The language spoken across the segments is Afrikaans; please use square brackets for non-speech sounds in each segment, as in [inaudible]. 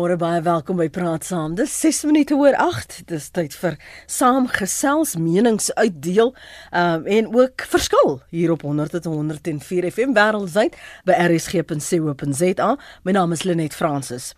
Môre baie welkom by Praat Saam. Dis 6 minute oor 8. Dis tyd vir saamgesels, menings uitdeel, um, en ook verskil hier op 100.104 FM wêreldwyd by rsg.co.za. My naam is Lenet Fransis.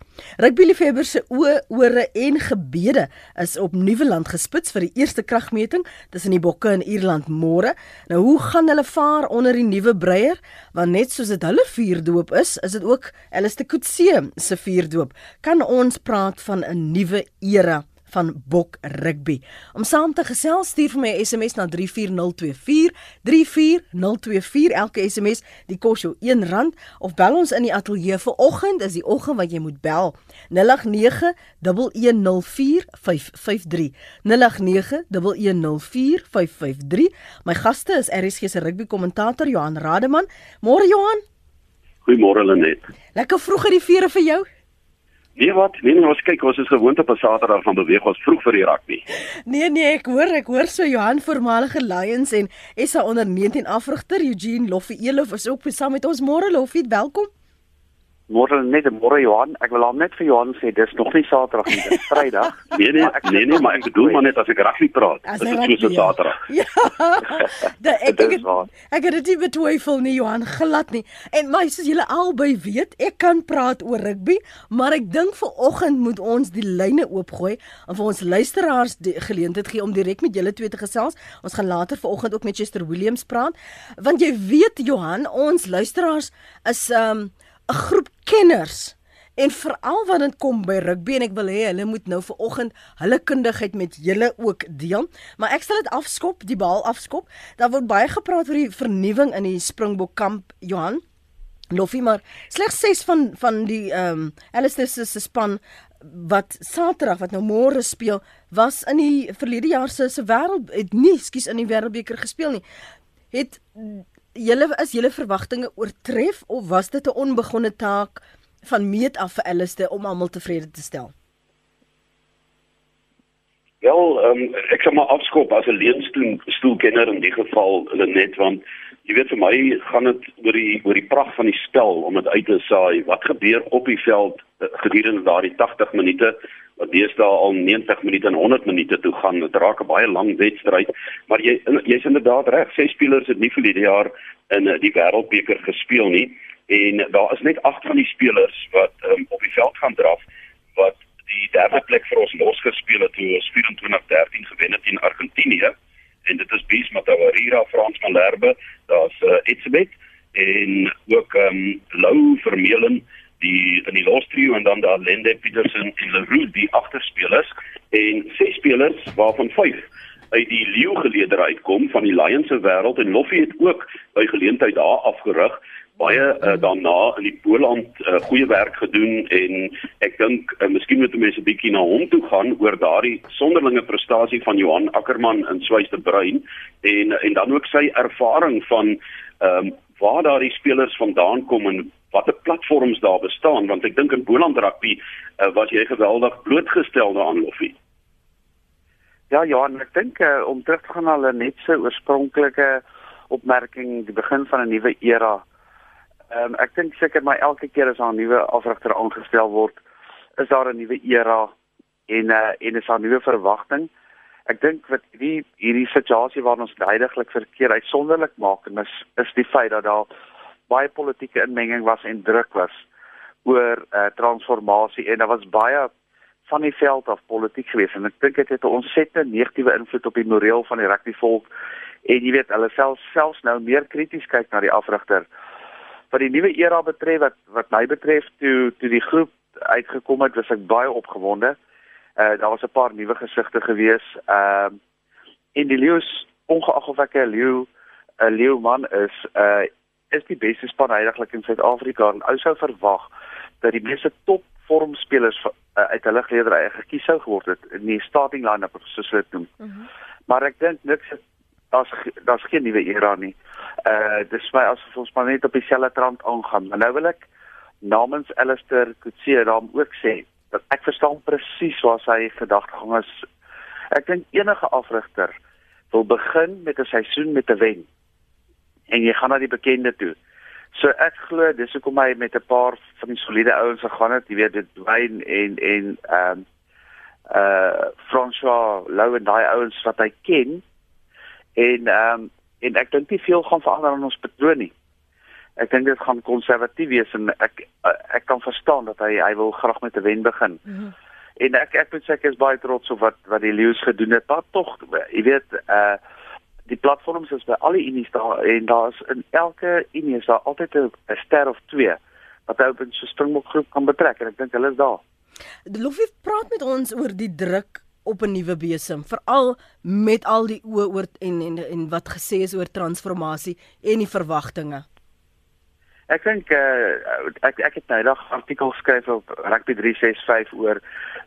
Rugbyliefhebbers se oë, ore en gebede is op Nuweland gespits vir die eerste kragmeting tussen die Bokke en Ierland môre. Nou hoe gaan hulle vaar onder die nuwe breier? Want net soos dit hulle vuurdoop is, is dit ook Alistair Coetzee se vuurdoop. Kan ons praat van 'n nuwe era van bok rugby. Om saam te gesels stuur vir my 'n SMS na 34024 34024 elke SMS die kos jou R1 of bel ons in die ateljee vir oggend is die oggend wat jy moet bel 0891104553 0891104553 My gaste is RSG se rugby kommentator Johan Rademan. Môre Johan. Goeiemôre Lenet. Lekker vroeg uit die vere vir jou. Nee wat? Nee, nee, ons kyk, ons is gewoond op 'n Saterdag van beweeg ons vroeg vir die rugby. Nee nee, ek hoor ek hoor so Johan voormalige Lions en SA onder 19 afrigter Eugene Loffie Elof is ook saam met ons môre Loffie, welkom. Môre net môre Johan, ek wil hom net vir Johan sê dis nog nie Saterdag nie, dis Vrydag. nee nee, ek nee nee, maar ek bedoel maar net as ek rugby praat, dis dit so Saterdag. [laughs] Ja. Da, ek ek, ek het dit betwyfel nie Johan, glad nie. En my soos julle albei weet, ek kan praat oor rugby, maar ek dink vir oggend moet ons die lyne oopgooi en vir ons luisteraars die geleentheid gee om direk met julle twee te gesels. Ons gaan later vanoggend ook met Chester Williams praat, want jy weet Johan, ons luisteraars is um 'n groep kenners en veral wanneer dit kom by rugby en ek wil hê hulle moet nou vir oggend hulle kundigheid met julle ook deel. Maar ek sal dit afskop, die bal afskop. Daar word baie gepraat oor die vernuwing in die Springbok kamp Johan. Loffie maar slegs 6 van van die ehm um, Alistair se span wat Saterdag wat nou môre speel was in die verlede jaar se se wêreld het nie skus in die wêreldbeker gespeel nie. Het julle is julle verwagtinge oortref of was dit 'n onbegonne taak van meet af vir Alistair om almal tevrede te stel? Wel, um, ek sal maar afskop as 'n leenstoelkenner in die geval net want jy weet vir my gaan dit oor die oor die pragt van die spel om dit uit te saai. Wat gebeur op die veld eh, gedurende daardie 80 minute? wat deesdae al 90 minute en 100 minute toe gaan. Dit raak 'n baie lang wedstryd, maar jy jy's inderdaad reg. Ses spelers het nie verlede jaar in eh, die Wêreldbeker gespeel nie en daar is net 8 van die spelers wat um, op die veld gaan draf wat die derde plek vir ons losgespeel het toe ons 24-13 gewen het teen Argentinië en dit is Bies Matawarira, Frans Malherbe, daar's uh, Etzebeth en ook ehm um, Lou Vermeulen die in die los trio en dan daar Lende Petersen en Leroux die agterspelers en ses spelers waarvan vyf uit die leeu geleeder uitkom van die Lions se wêreld en Loffie het ook by geleentheid daar afgerig baie uh, daarna in die Boland uh, goeie werk gedoen en ek dink uh, miskien moet mense bietjie na hom toe gaan oor daardie sonderlinge prestasie van Johan Ackermann in Swyste Bruin en en dan ook sy ervaring van ehm um, waar daardie spelers vandaan kom en watter platforms daar bestaan want ek dink in Boland rugby uh, was jy geweldig blootgestel daaraan Loffie. Ja ja, en ek dink uh, om terug te gaan na hulle net so oorspronklike opmerking die begin van 'n nuwe era. Ehm um, ek dink seker maar elke keer as 'n nuwe afrigter aangestel word, is daar 'n nuwe era en uh, en is daar nuwe verwagting. Ek dink wat hierdie hierdie situasie waarin ons heidaglik verkeer uitsonderlik maak en is is die feit dat daar baie politieke inmenging was en druk was oor uh, transformasie en daar was baie van die veld af politiek geweest en ek dink dit het 'n ontsettende negatiewe invloed op die moreel van die rugbyvolk en jy weet hulle self selfs nou meer krities kyk na die afrigter wat die nuwe era betref wat wat my betref toe toe die groep uitgekom het was ek baie opgewonde. Uh daar was 'n paar nuwe gesigte gewees. Ehm uh, en die leeu's ongeag of ek 'n leeu 'n leeuman is, uh is die beste span heiliglik in Suid-Afrika en ou sou verwag dat die meeste top vormspelers uh, uit hulle geleedere gekies sou geword het in die starting line-up soos hulle dit noem. Uh mhm. -huh. Maar ek dink niks daar's daar's geen nuwe era nie. Uh dis my asof ons maar net op dieselfde trant aangaan. Maar nou wil ek namens Alistair Coetzee daarom ook sê dat ek verstaan presies waar sy gedagtegang is. Ek dink enige afrigter wil begin met 'n seisoen met 'n wen en jy gaan na die bekende toe, So ek glo dis hoekom hy met 'n paar van die soliede ouens gegaan het, jy weet dit Wayne en en ehm um, uh François Lou en daai ouens wat hy ken. En ehm um, en ek dink nie veel gaan verander aan ons patroon nie. Ek dink dit gaan konservatief wees en ek ek kan verstaan dat hy hy wil graag met 'n wen begin. Mm -hmm. En ek ek moet sê ek is baie trots op wat wat die Lions gedoen het. Maar tog, jy weet, uh die platforms is by al die unies daar en daar's in elke unie is daar altyd 'n ster of twee wat ou op 'n Springbok groep kan betrek en ek dink hulle is daar. Lofie praat met ons oor die druk op 'n nuwe besem, veral met al die oë oor en, en en wat gesê is oor transformasie en die verwagtinge. Ek dink uh, ek ek het nou 'n artikel geskryf op Rugby 365 oor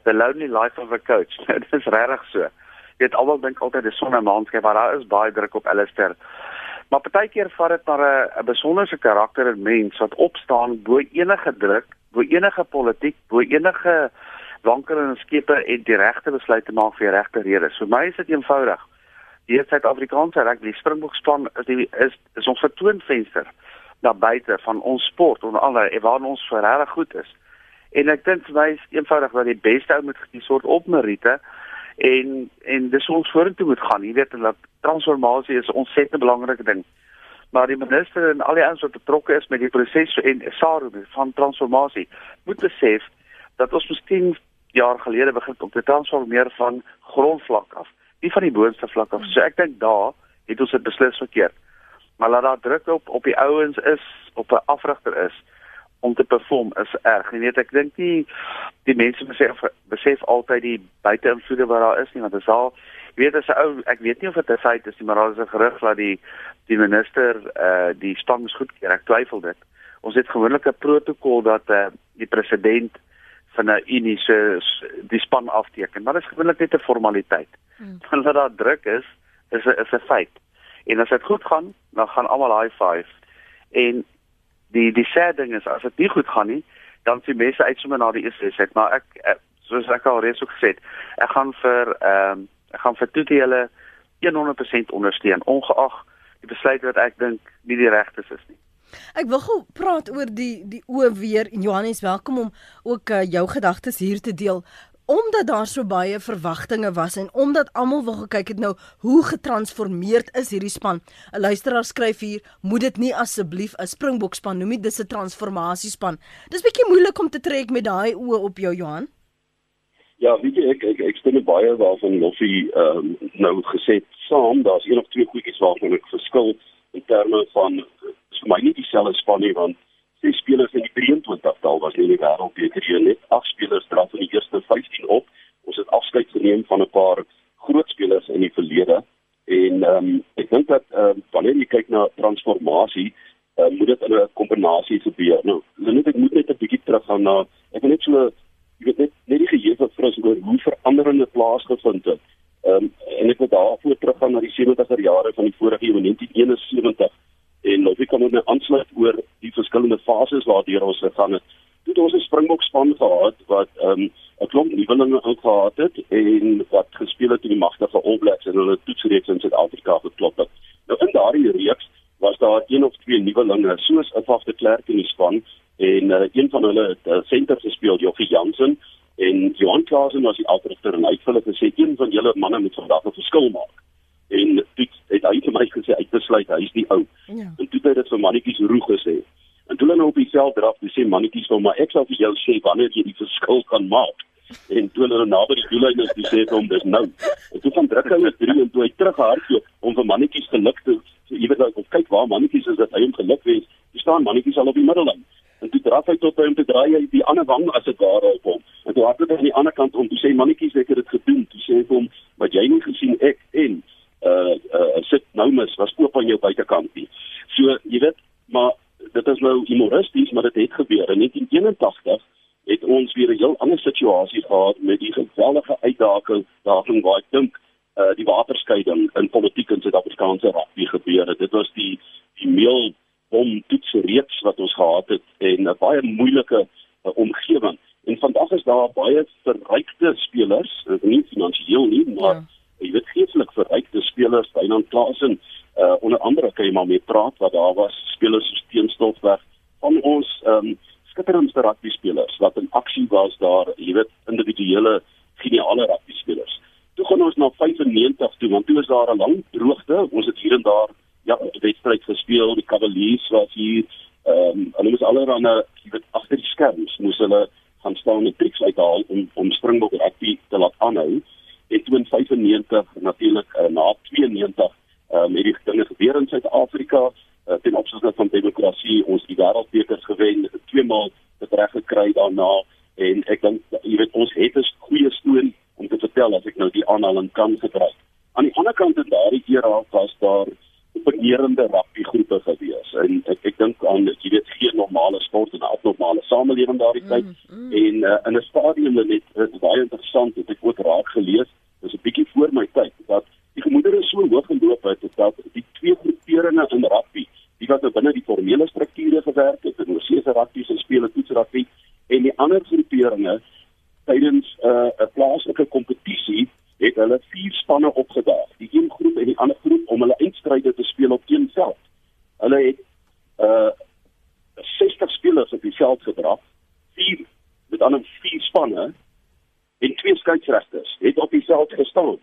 the lonely life of a coach. [laughs] Dit is regtig so. Jy weet almal dink altyd dis son en maan skep, maar daar is baie druk op Alistair. Maar partykeer vat dit maar 'n besonderse karakter en mens wat opstaan bo enige druk, bo enige politiek, bo enige wankel en skepe en die regte besluite maak vir die regte redes. Vir my is dit eenvoudig. Die Suid-Afrikaanse rugby Springbokspan is die is is ons vertoonvenster na buite van ons sport onder andere waar ons regtig goed is. En ek dink vir my is eenvoudig dat die beste ou moet gekies word op Merite en en dis ons vorentoe moet gaan. Jy weet dat transformasie is 'n ontsettend belangrike ding. Maar die minister en al die ouens wat betrokke is met die proses en SARU van transformasie moet besef dat ons miskien jaar gelede begin om te transformeer van grondvlak af, nie van die boonste vlak af. So ek dink daar het ons dit beslis verkeerd. Maar laat daar druk op op die ouens is op 'n afrigter is om te perform is erg. Jy weet ek dink nie die mense besef besef altyd die buiteinvloede wat daar is nie want dit is al jy weet as 'n ou ek weet nie of dit feit is nie maar daar is 'n gerug dat die die minister uh die moet goedkeur. Ek twyfel dit. Ons het gewoonlik 'n protokol dat uh die president van 'n unie se die span afteken, maar dit is gewoonlik net 'n formaliteit. Hmm. [laughs] Wanneer daar druk is, is 'n is 'n feit. En as dit goed gaan, dan gaan almal high five. En die die sad ding is as dit nie goed gaan nie, dan sien mense uit sommer na die eerste set, maar ek, ek soos ek al reeds ook gesê het, ek gaan vir ehm um, ek gaan vir toe hulle 100% ondersteun ongeag die besluit wat ek dink nie die regte is nie. Ek wil gou praat oor die die oë weer en Johannes welkom om ook uh, jou gedagtes hier te deel omdat daar so baie verwagtinge was en omdat almal wil gekyk het nou hoe getransformeerd is hierdie span. 'n Luisteraar skryf hier, moet dit nie asseblief 'n Springbok span noem nie, dis 'n transformasiespan. Dis bietjie moeilik om te trek met daai oë op jou Johan. Ja, weet jy ek ek, ek stem baie waarvan Loffie ehm um, nou gesê saam, daar's een of twee goedjies waarvan ek verskil in terme van vir my nie dieselfde span nie want ses spelers in die 23 tal was nie die wêreldbeker hier. Net ag spelers draf in die eerste 15 op. Ons het afskeid geneem van 'n paar groot spelers in die verlede. En ehm um, ek dink dat ehm uh, wanneer jy kyk na transformasie uh, moet dit in 'n kombinasie gebeur. Nou net ek moet net 'n bietjie teruggaan na ek wil net so jy weet net net die geheue van fris oor hoe veranderende plaasgevind het. Ehm um, en ek wil daarvoor teruggaan na die 70er jare van die vorige eeu 1971 en of ek kan net aansluit oor die verskillende fases waardeur ons gegaan het. Toe ons 'n Springbok span gehad wat ehm um, 'n klomp nuwelinge ingehad het en wat gespeel het in die magtige All Blacks en hulle toetsreeks in Suid-Afrika geklop het. Nou in daardie reeks was daar een of twee nuwelinge soos Afaf de Klerk in die span en uh, een van hulle het uh, senter gespeel Joffie Jansen en Johan Klaasen was die afrigter en hy het hulle gesê een van julle manne moet vandag 'n verskil maak en dit het hy vir my gesê hy is die ou. Ja. En toe het hy dit vir mannetjies roeg gesê. En toe hulle nou op die veld draf, dis sê mannetjies nou maar ek sal vir jou sê wanneer jy die verskil kan maak. En toe hulle naby die doellyn is, dis sê hom dis nou. En toe van druk hulle drie en toe hy terughardloop om vir mannetjies geluk te jy weet of kyk waar mannetjies is dat hy hom geluk wens. Dis staan mannetjies al op die middellyn. En toe draf hy tot by hom te draai hy die ander wang as dit ware op hom. En toe hardloop hy aan die ander kant om te sê mannetjies ek het dit gedoen. Toe sê hy hom wat jy nie gesien ek en uh uh sit nou aan jou buitekant nie. So jy weet, maar dit is nou humoristies, maar dit het gebeur in 1981 het ons weer 'n heel ander situasie gehad met die geweldige uitdaging daarvan waar ek dink uh die waterskeiding in politiek in Suid-Afrikaanse rugby gebeur het. Dit was die die meel om toets reeks wat ons gehad het en 'n baie moeilike uh, omgewing. En vandag is daar baie verrykte spelers, nie finansiëel nie, maar ja jy weet geestelik verrykte spelers Wynand Klaasen uh uh onder andere kan jy maar mee praat wat daar was spelers soos Teenstofweg van ons ehm um, skitterende rugby spelers wat in aksie was daar, jy weet, individuele geniale rugby spelers. Toe gaan ons na 95 toe want toe was daar 'n lang droogte. Ons het hier en daar ja, 'n wedstryd gespeel. Die Cavaliers was hier. Ehm um, hulle moes allerhande, jy weet, agter die skerms moes hulle gaan staan en triks uithaal om om Springbok rugby te laat aanhou. En toe in 95 natuurlik uh, na 92 ehm um, het die dinge gebeur in Suid-Afrika uh, ten opsigte van demokrasie. Ons die wêreldbeker gewen, twee maal het reg gekry daarna en ek dink jy weet ons het 'n goeie storie om te vertel as ek nou die aanhaling kan gebruik. Aan die ander kant in daardie era was daar begeerende rugby groepe gewees en ek ek dink aan jy weet geen normale sport en 'n abnormale samelewing daardie mm, tyd mm. en uh, in 'n stadium net dit baie interessant het ek ook raak gelees dis 'n bietjie voor my tyd gemoedere so hoog geloop het dat die twee groeperinge in rugby die wat nou binne die formele strukture gewerk het in oorsese rugby se spele toets rugby en die ander groeperinge tydens uh, 'n uh, plaaslike kompetisie het hulle vier spanne opgedaag. Die een groep en die ander groep om hulle eindstryde te speel op een veld. Hulle het uh 60 spelers op die veld gedra. Vier met ander vier spanne en twee skeieregters het op die veld gestaan.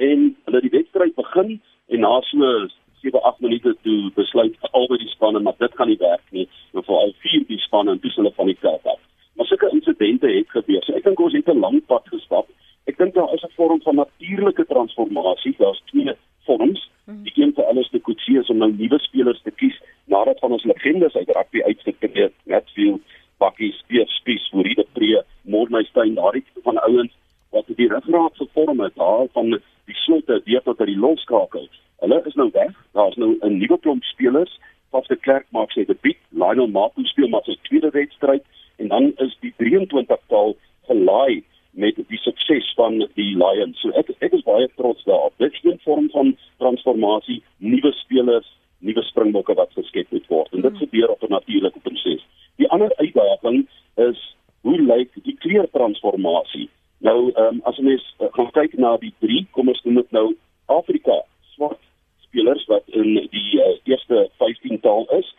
En hulle die wedstryd begin en na so 7 8 minute toe besluit albei die spanne maar dit gaan nie werk nie. En veral vier die spanne en dis hulle van die veld af. Maar sulke insidente het gebeur. So ek dink ons het 'n lang pad gestap Ek dink daar is 'n vorm van natuurlike transformasie. Daar's twee vorms. Mhm. Die een vir alles te koetsie is om nou nuwe spelers te kies nadat van ons legendes uit rugby uitgekry het, Matfield, Bakkie, Spies, Spies, Moride Pre, Morneystein, daardie van ouens wat die ruggraat gevorm het daar van die slotte deur tot by die loskakel. Hulle is nou weg. Daar's nou 'n nuwe klomp spelers. Pas de Klerk maak sy debuut. Lionel Martin speel maar sy tweede wedstryd en dan is die 23 taal gelaai met die sukses van die Lions. So ek ek is baie trots daarop. Dit is 'n vorm van transformasie, nuwe spelers, nuwe springbokke wat geskep moet word. En dit hmm. gebeur op 'n natuurlike proses. Die ander uitdaging is hoe lyk die kleurtransformasie? Nou, ehm um, as ons uh, gaan kyk na die drie, kom ons noem dit nou Afrika swart spelers wat in die uh, eerste 15 taal is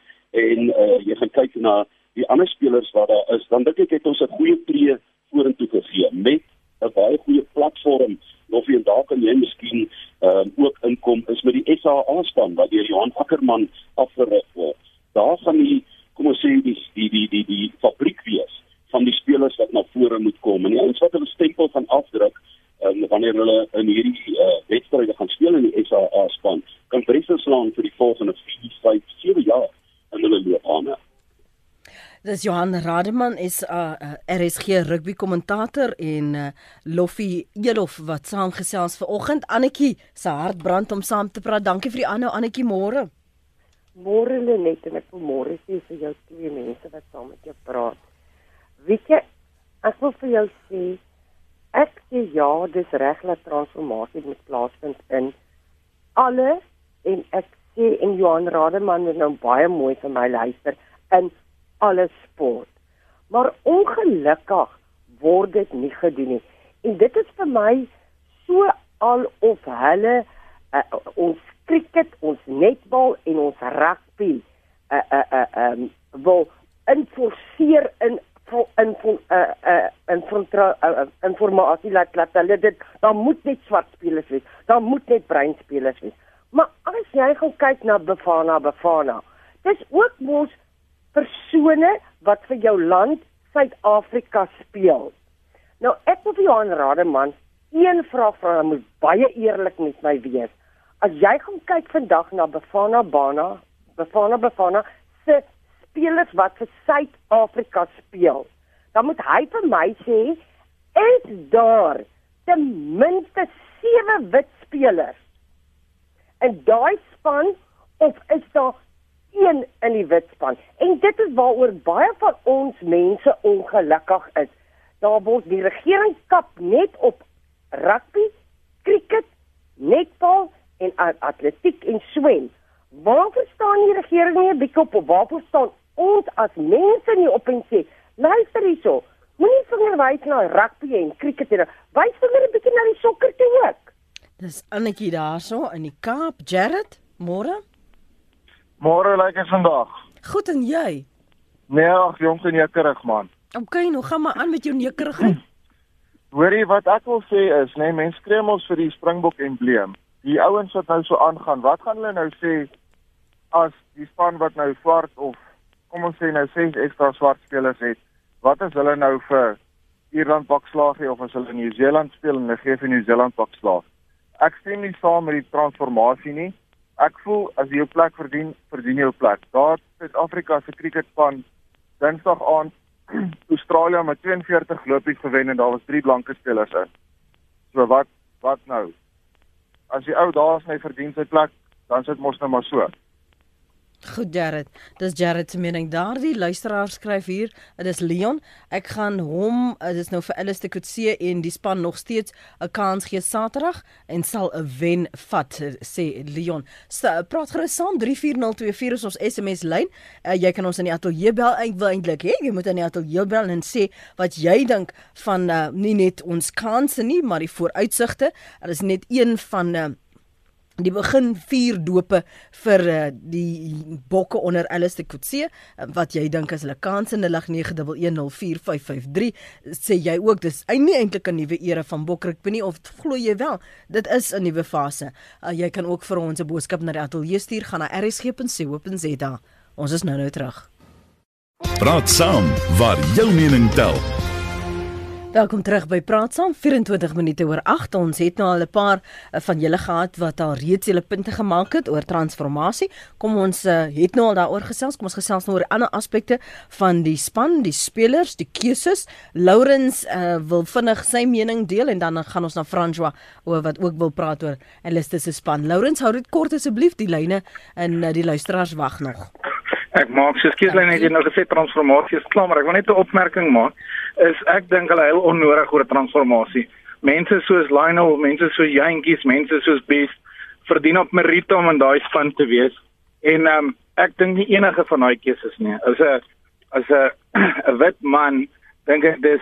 en uh, jy gaan kyk na die ander spelers wat daar is, dan dink ek het ons 'n goeie tree vorentoe gegee met 'n baie goeie platform of jy dalk kan jy miskien ehm uh, ook inkom is met die SAA span wat deur Johan Ackerman afgerig word. Daar gaan die kom ons sê die die die die die fabriek wees van die spelers wat na vore moet kom en die ouens wat hulle stempel van afdruk um, wanneer hulle in hierdie uh, wedstryde gaan speel in die SAA span kan presies slaan vir die volgende 4, 5, 7 jaar in hulle loopbane. Dis Johan Rademan is 'n uh, RSG rugby kommentator en uh, Loffie Elof wat saamgesels ver oggend. Annetjie se hart brand om saam te praat. Dankie vir die aanhou Annetjie môre. Môre Lenet en ek wil môre sê vir jou twee mense wat saam met jou praat. Weet jy, ek wil vir jou sê ek sê ja, dis reg dat transformasie moet plaasvind in alle en ek sê en Johan Rademan het nou baie mooi vir my luister in alle sport. Maar ongelukkig word dit nie gedoen nie. En dit is vir my so al of hulle uh, ons cricket, ons netbal en ons rugby uh uh uh um wil inforceer in in in uh uh in informasie laat laat hulle dit daar moet net swart spelers wees. Daar moet net bruin spelers wees. Maar as jy gaan kyk na Bafana Bafana, dis ook mos persone wat vir jou land Suid-Afrika speel. Nou ek wil vir jou aanraai man, een vraag vra, jy moet baie eerlik met my wees. As jy gaan kyk vandag na Bafana Bana, Bafana Bafana se spelers wat vir Suid-Afrika speel, dan moet hy vir my sê is daar ten minste sewe wit spelers in daai span of is daar een in die witspan. En dit is waaroor baie van ons mense ongelukkig is. Daar word die regering kap net op rugby, cricket, netbal en atletiek en swem. Waar staan die regering nie 'n bietjie op waar staan ons as mense nie op en sê, luister hierso, moenie vinger wys na rugby en cricket nie. Wys vinger 'n bietjie na die sokker toe ook. Dis Annetjie daarso in die Kaap, Jared. Môre? Môre lyk like dit vandag. Goed en jy? Nee, ag jong en jekkerig man. OK, nou gaan maar aan met jou neukerigheid. [clears throat] Hoorie wat ek wil sê is, nee, mense skree mos vir die Springbok embleem. Die ouens wat nou so aangaan, wat gaan hulle nou sê as die span wat nou swart of kom ons sê nou ses ekstra swart spelers het? Wat is hulle nou vir Ierland bakslaag gee of as hulle New Zealand speel en hulle gee vir New Zealand bakslaag? Ek stem nie saam met die transformasie nie. Ek voel as jy jou plek verdien, verdien jy jou plek. Daar Suid-Afrika se cricketspan Dinsdag aand [clears throat] Australië met 42 lopies gewen en daar was drie blanke spelers in. So wat wat nou? As die ou daar is en hy verdien sy plek, dan sit mos nou maar so. Goed Jared. Dis Jared se mening. Daardie luisteraar skryf hier, dit is Leon. Ek gaan hom, dit is nou vir Alice te Kutse en die span nog steeds 'n kans gee Saterdag en sal 'n wen vat, sê Leon. So, praat gerus saam 34024 is ons SMS lyn. Uh, jy kan ons in die ateljee bel. Ek wil eintlik hê jy moet in die ateljee bel en sê wat jy dink van uh, nie net ons kansse nie, maar die vooruitsigte. Dit is net een van uh, die begin vier dope vir uh, die bokke onder Alistair Kutse uh, wat jy dink as hulle kans in 0891104553 sê jy ook dis nie eintlik 'n nuwe era van bokrugby nie of glo jy wel dit is 'n nuwe fase. Uh, jy kan ook vir ons 'n boodskap na die ateljee stuur gaan na rsg.co.za ons is nou nou terug. Praat saam waar jou mening tel Welkom terug by Praat Saam 24 minute oor 8. Ons het nou al 'n paar eh, van julle gehad wat al reeds hulle punte gemaak het oor transformasie. Kom ons uh, het nou al daaroor gesels. Kom ons gesels nou oor ander aspekte van die span, die spelers, die keuses. Lourens uh, wil vinnig sy mening deel en dan gaan ons na François oor wat ook wil praat oor Alistair se span. Lourens, hou dit kort asseblief, die lyne en uh, die luisteraars wag nog. Ek maak so skielyn net jy nou gesê transformasie is klaar, maar ek wil net 'n opmerking maak is ek dink hulle heel onnodig oor transformasie. Mense soos Lionel, mense soos Jantjies, mense soos Beast verdien op meriete om in daai span te wees. En ehm um, ek dink nie enige van daai keuses nie. As 'n as 'n [clears throat] 'n wit man dink ek dis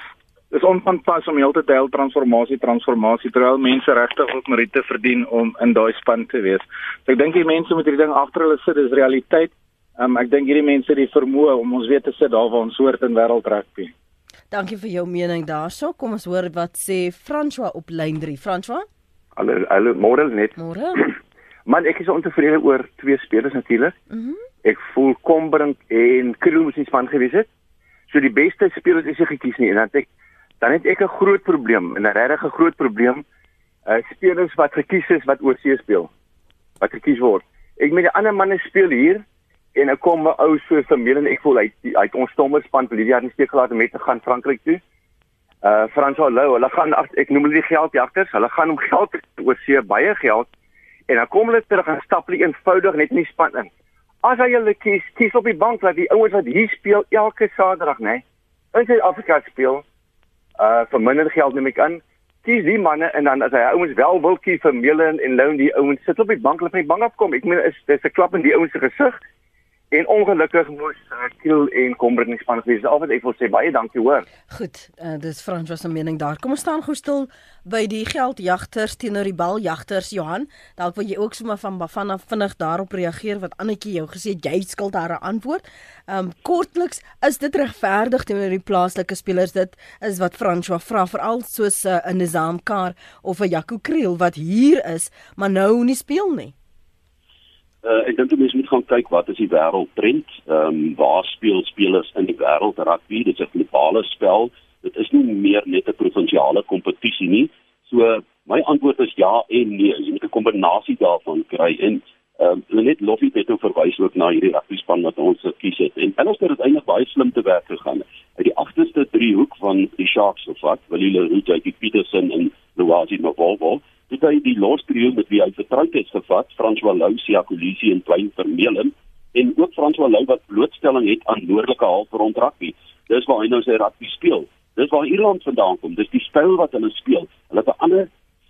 dis onvanpas om heeltyd te hel transformasie transformasie terwyl mense regtig op meriete verdien om in daai span te wees. So ek dink die mense moet hierdie ding agter hulle sit, dis realiteit. Um, ek dink hierdie mense het die vermoë om ons weer te sit daar waar ons hoort in wêreld rugby. Dankie vir jou mening daarso. Kom ons hoor wat sê François op lyn 3. François? Hallo, hallo, môre net. Môre. [clears throat] Man, ek is ontevrede oor twee spelers natuurlik. Mhm. Mm ek voel Kombrink en Kriel moes nie span gewees het. So die beste spelers is nie gekies nie en dan ek dan het ek 'n groot probleem en 'n regtig 'n groot probleem. Uh spelers wat gekies is wat oorsee speel. Wat gekies word. Ek met die ander manne speel hier en ek kom 'n ou so familie en ek voel hy hy het ons stommer span vir die jaar nie steek gelaat om met te gaan Frankryk toe. Uh Frans Hallo, hulle gaan ek noem hulle die geldjagters, hulle gaan om geld oor see baie geld en dan kom hulle terug en stap hulle eenvoudig net in die span in. As hy hulle kies, kies op die bank dat die ouens wat hier speel elke Saterdag, nê, in Suid-Afrika speel, uh vir minder geld neem ek aan. Kies die manne en dan as hy ouens wel wil kies vir Melen en Loun die ouens sit op die bank, hulle van die bank afkom. Ek meen is dis 'n klap in die ouens se gesig. En ongelukkig moes uh, Kiel en Kombrink nie span gewees. Al wat ek wil sê baie dankie hoor. Goed, uh, dis Frans was 'n mening daar. Kom ons staan gou stil by die geldjagters teenoor die baljagters Johan. Dalk wil jy ook sommer van vanaf vinnig daarop reageer wat Annetjie jou gesê het jy skuld daar 'n antwoord. Um kortliks, is dit regverdig teenoor die plaaslike spelers dit is wat François vra veral soos uh, 'n Nizam Kar of 'n Jaco Kriel wat hier is, maar nou nie speel nie. Uh, ek dink mense moet gaan kyk wat is die wêreldtrend. Ehm um, waar speel spelers in die wêreld rugby? Dit is 'n globale spel. Dit is nie meer net 'n provinsiale kompetisie nie. So my antwoord is ja en nee. Jy moet 'n kombinasie daarvan kry en ehm um, net Loffie het ook verwys ook na hierdie rugby span wat ons gekies het. En hulle het uiteindelik baie slim te werk gegaan. Uit die agterste driehoek van die Sharks of wat, wil hulle Rudy Peterson en Louwasi Mavovo het hy die lostrio met wie hy vertroud is gevat, François Lou, Siakolisi en Twyn Vermeulen en ook François Lou wat blootstelling het aan noordelike halfrond rugby. Dis waar hy nou sy rugby speel. Dis waar Ierland vandaan kom. Dis die styl wat hulle speel. Hulle het 'n ander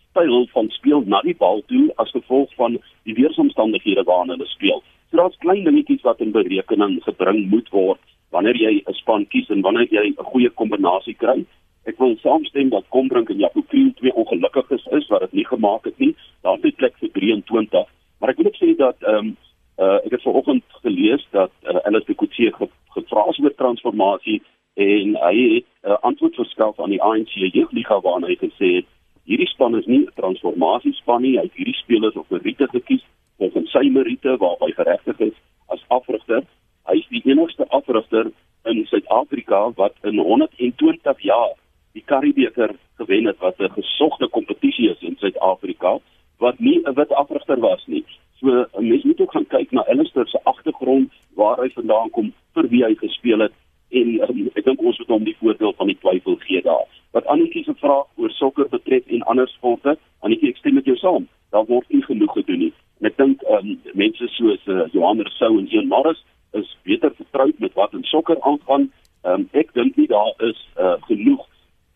styl van speel na die bal toe as gevolg van die weeromstandighede waarin hulle speel. So daar's klein dingetjies wat in berekening gebring moet word wanneer jy 'n span kies en wanneer jy 'n goeie kombinasie kry. Ek wil saamstem dat Kombrink en Jaco Kriel twee ongelukkiges is wat dit nie gemaak het nie. Daar het plek vir 23, Maar ek wil ook sê dat ehm um, uh, ek het vanoggend gelees dat uh, Alice de Coetzee ge, gevra is oor transformasie en hy het 'n uh, antwoord verskaf aan die ANC jeugliga waarin hy gesê het hierdie span is nie 'n transformasiespan nie, hy het hierdie spelers op meriete gekies volgens sy meriete waarby geregtig is as afrigter. Hy is die enigste afrigter in Suid-Afrika wat in 120 jaar die Karibeker gewen het wat 'n gesogte kompetisie is in Suid-Afrika wat nie 'n wit afrigter was nie. So 'n mens moet ook gaan kyk na Alistair se agtergrond, waar hy vandaan kom, vir wie hy gespeel het en um, ek dink ons moet hom die voordeel van die twyfel gee daar. Wat Annetjie se vraag oor sokker betref en ander sporte, Annetjie ek stem met jou saam. Daar word nie genoeg gedoen nie. En ek dink um, mense soos uh, Johan Rousseau en Ian Morris is beter vertroud met wat in sokker aangaan. Um, ek dink nie daar is uh, genoeg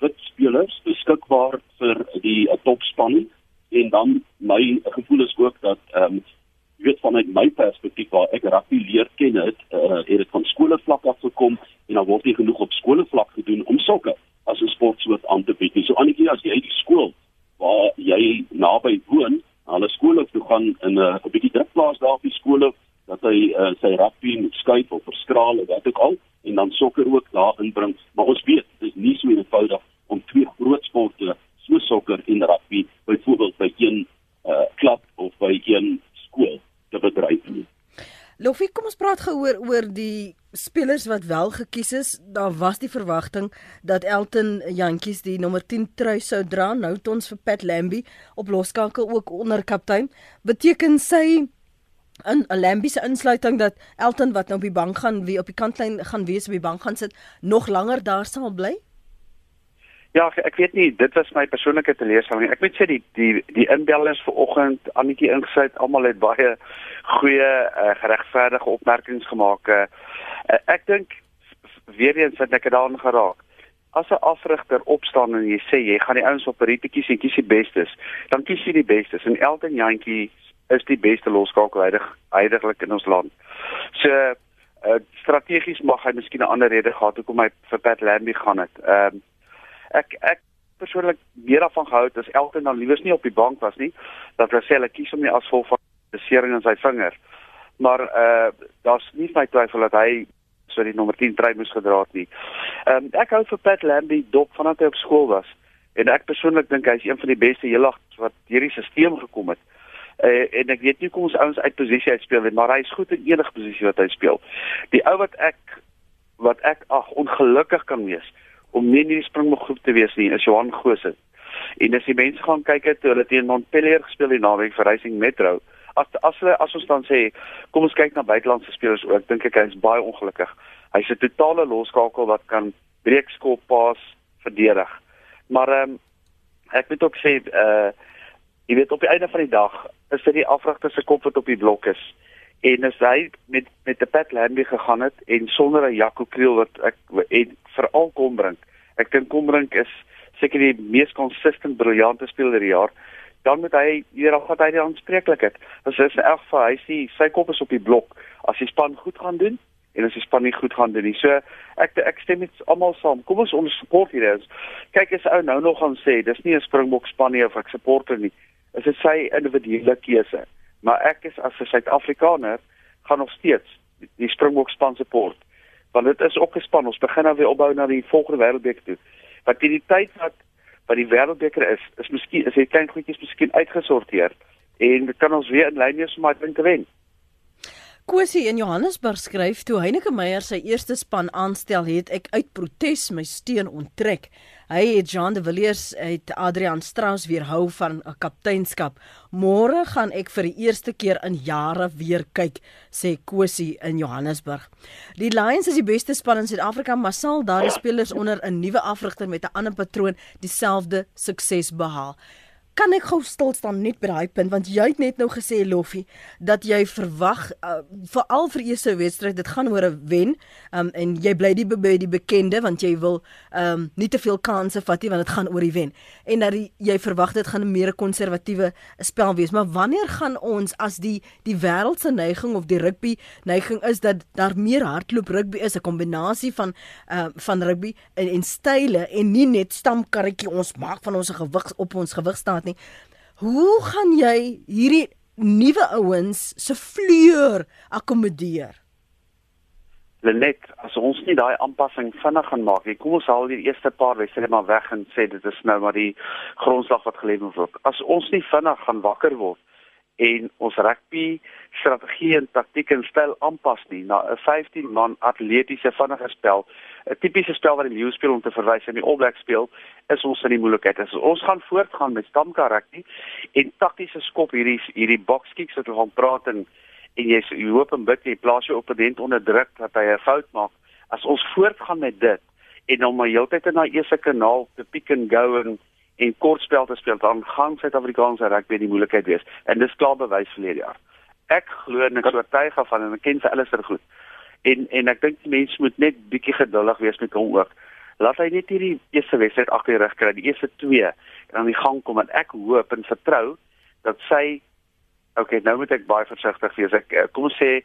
wit spelers beskikbaar vir die uh, topspan en dan my gevoel is ook dat ehm um, jy weet vanuit my perspektief waar ek rugby leer ken het, uh, het dit van skole vlak af gekom en dan word nie genoeg op skole vlak gedoen om sokker sportsoort aan te bied nie. So Annetjie, as jy die skool waar jy naby woon, hulle skole toe gaan in 'n uh, bietjie druk plaas daar op die skole dat hy uh, sy rugby moet skuif of verskraal of wat ook al en dan sokker ook daar inbring. Maar ons weet, dit is nie so eenvoudig om twee groot sporte so sokker en rugby byvoorbeeld by een uh, klub of by een skool te bedryf nie. Lofie, kom ons praat gehoor oor die spelers wat wel gekies is. Daar was die verwagting dat Elton Jantjies die nommer 10 trui sou dra. Nou het ons vir Pat Lambie op loskakel ook onder kaptein. Beteken sy in 'n Lambie se insluiting dat Elton wat nou op die bank gaan wie op die kantlyn gaan wees op die bank gaan sit nog langer daar sal bly? Ja, ek weet nie, dit was my persoonlike teleurstelling. Ek moet sê die die die inbellers vanoggend Annetjie ingesluit, almal het baie goeie uh, geregverdige opmerkings gemaak. Uh, ek dink weer eens het ek daaraan geraak. As 'n afrigter opstaan en jy sê jy gaan die ouens op Riete kies en kies die bestes, dan kies jy die bestes en Elton Jantjie is die beste loskakelwydig heidaglik in ons land. So uh, strategies mag hy miskien 'n ander rede gehad hoekom hy vir Pat Lambie gaan het. Ehm uh, ek ek persoonlik meer daarvan gehou het as Elton dan liewers nie op die bank was nie dat hy sê hy kies om nie as gevolg van besering in sy vinger maar uh daar's nie my twyfel dat hy so die nommer 10 trui moes gedra het nie. Ehm um, ek hou vir Pat Lambie dop vanaf hy op skool was en ek persoonlik dink hy's een van die beste jelag wat hierdie stelsel gekom het. Uh, en ek weet nie kom ons ouens uit posisie uitspeel nie, maar hy is goed in enige posisie wat hy speel. Die ou wat ek wat ek ag ongelukkig kan wees om nie in die springbokgroep te wees nie, is Johan Gose. En as die mense gaan kyk het hulle teen Montpellier gespeel die naweek vir Racing Metro, as as hulle as ons dan sê kom ons kyk na buitelandse spelers ook, dink ek hy is baie ongelukkig. Hy's 'n totale loskakel wat kan breekskop pas verdedig. Maar ehm um, ek moet ook sê uh jy weet op die einde van die dag is dit die afrigter se kop wat op die blok is en as hy met met 'n Pat Lambie gegaan het en sonder 'n Jaco Kriel wat ek en veral Kombrink. Ek dink Kombrink is seker die mees konsistent briljante speler die jaar. Dan moet hy hier af wat hy die aanspreeklikheid. Dit is in elk geval hy sê sy kop is op die blok as die span goed gaan doen en as die span nie goed gaan doen nie. So ek ek stem met almal saam. Kom ons ons support hier is. Kyk as ou nou nog gaan sê dis nie 'n Springbok span nie of ek supporter nie. Is dit sy individuele keuse? Maar ek is as 'n Suid-Afrikaner gaan nog steeds die, Springbok span support want dit is ook gespan ons begin nou weer opbou na die volgende wêreldbeker toe. Wat die, die tyd wat wat die wêreldbeker is is miskien is hy klein goedjies miskien uitgesorteer en dit kan ons weer in lyn wees om uit te wen Kosie in Johannesburg skryf toe Heineke Meyer sy eerste span aanstel het ek uit protes my steun onttrek. Hy het Jean de Villiers uit Adrian Strauss weerhou van 'n kapteinskap. Môre gaan ek vir die eerste keer in jare weer kyk, sê Kosie in Johannesburg. Die Lions is die beste span in Suid-Afrika, maar sal daardie spelers onder 'n nuwe afrigter met 'n ander patroon dieselfde sukses behaal? Kan ek gou stil staan net by daai punt want jy het net nou gesê Loffie dat jy verwag uh, veral vir eerste wedstryd dit gaan oor 'n wen um, en jy bly die by die bekende want jy wil um, nie te veel kansse vat nie want dit gaan oor die wen. En dat die, jy verwag dit gaan 'n meer konservatiewe spel wees. Maar wanneer gaan ons as die die wêreld se neiging of die rugby neiging is dat daar meer hardloop rugby is 'n kombinasie van uh, van rugby en, en style en nie net stamkarretjie ons maak van ons gewig op ons gewig gehad nie. Hoe gaan jy hierdie nuwe ouens se vleur akkommodeer? Lenet, as ons nie daai aanpassing vinnig gaan maak nie, kom ons haal die eerste paar wedstryde maar weg en sê dit is nou maar die grondslag wat gelê moet word. As ons nie vinnig gaan wakker word en ons rugby strategie en taktiek en styl aanpas nie na 'n 15 man atletiese vinnige spel, 'n tipiese spel wat die leeu speel om te verwys en die All Blacks speel, is ons in die moeilikheid. As ons gaan voortgaan met stamkarakter en taktiese skop hierdie hierdie box kicks wat ons gaan praat en en jy jy hoop en bid jy plaas jou opponent onder druk dat hy 'n fout maak. As ons voortgaan met dit en hom maar heeltyd in daai eerste kanaal te pick and go en en kortspel te speel, dan gaan Suid-Afrikaanse rugby die moeilikheid wees. En dis klaar bewys verlede jaar. Ek glo en ek so oortuig van en ek ken vir Alistair goed. En en ek dink mense moet net bietjie geduldig wees met hom ook. Laat hy net hierdie eerste wedstryd agter die rug kry, die eerste twee en aan die gang kom en ek hoop en vertrou dat sy okay, nou moet ek baie versigtig wees. Ek eh, kom sê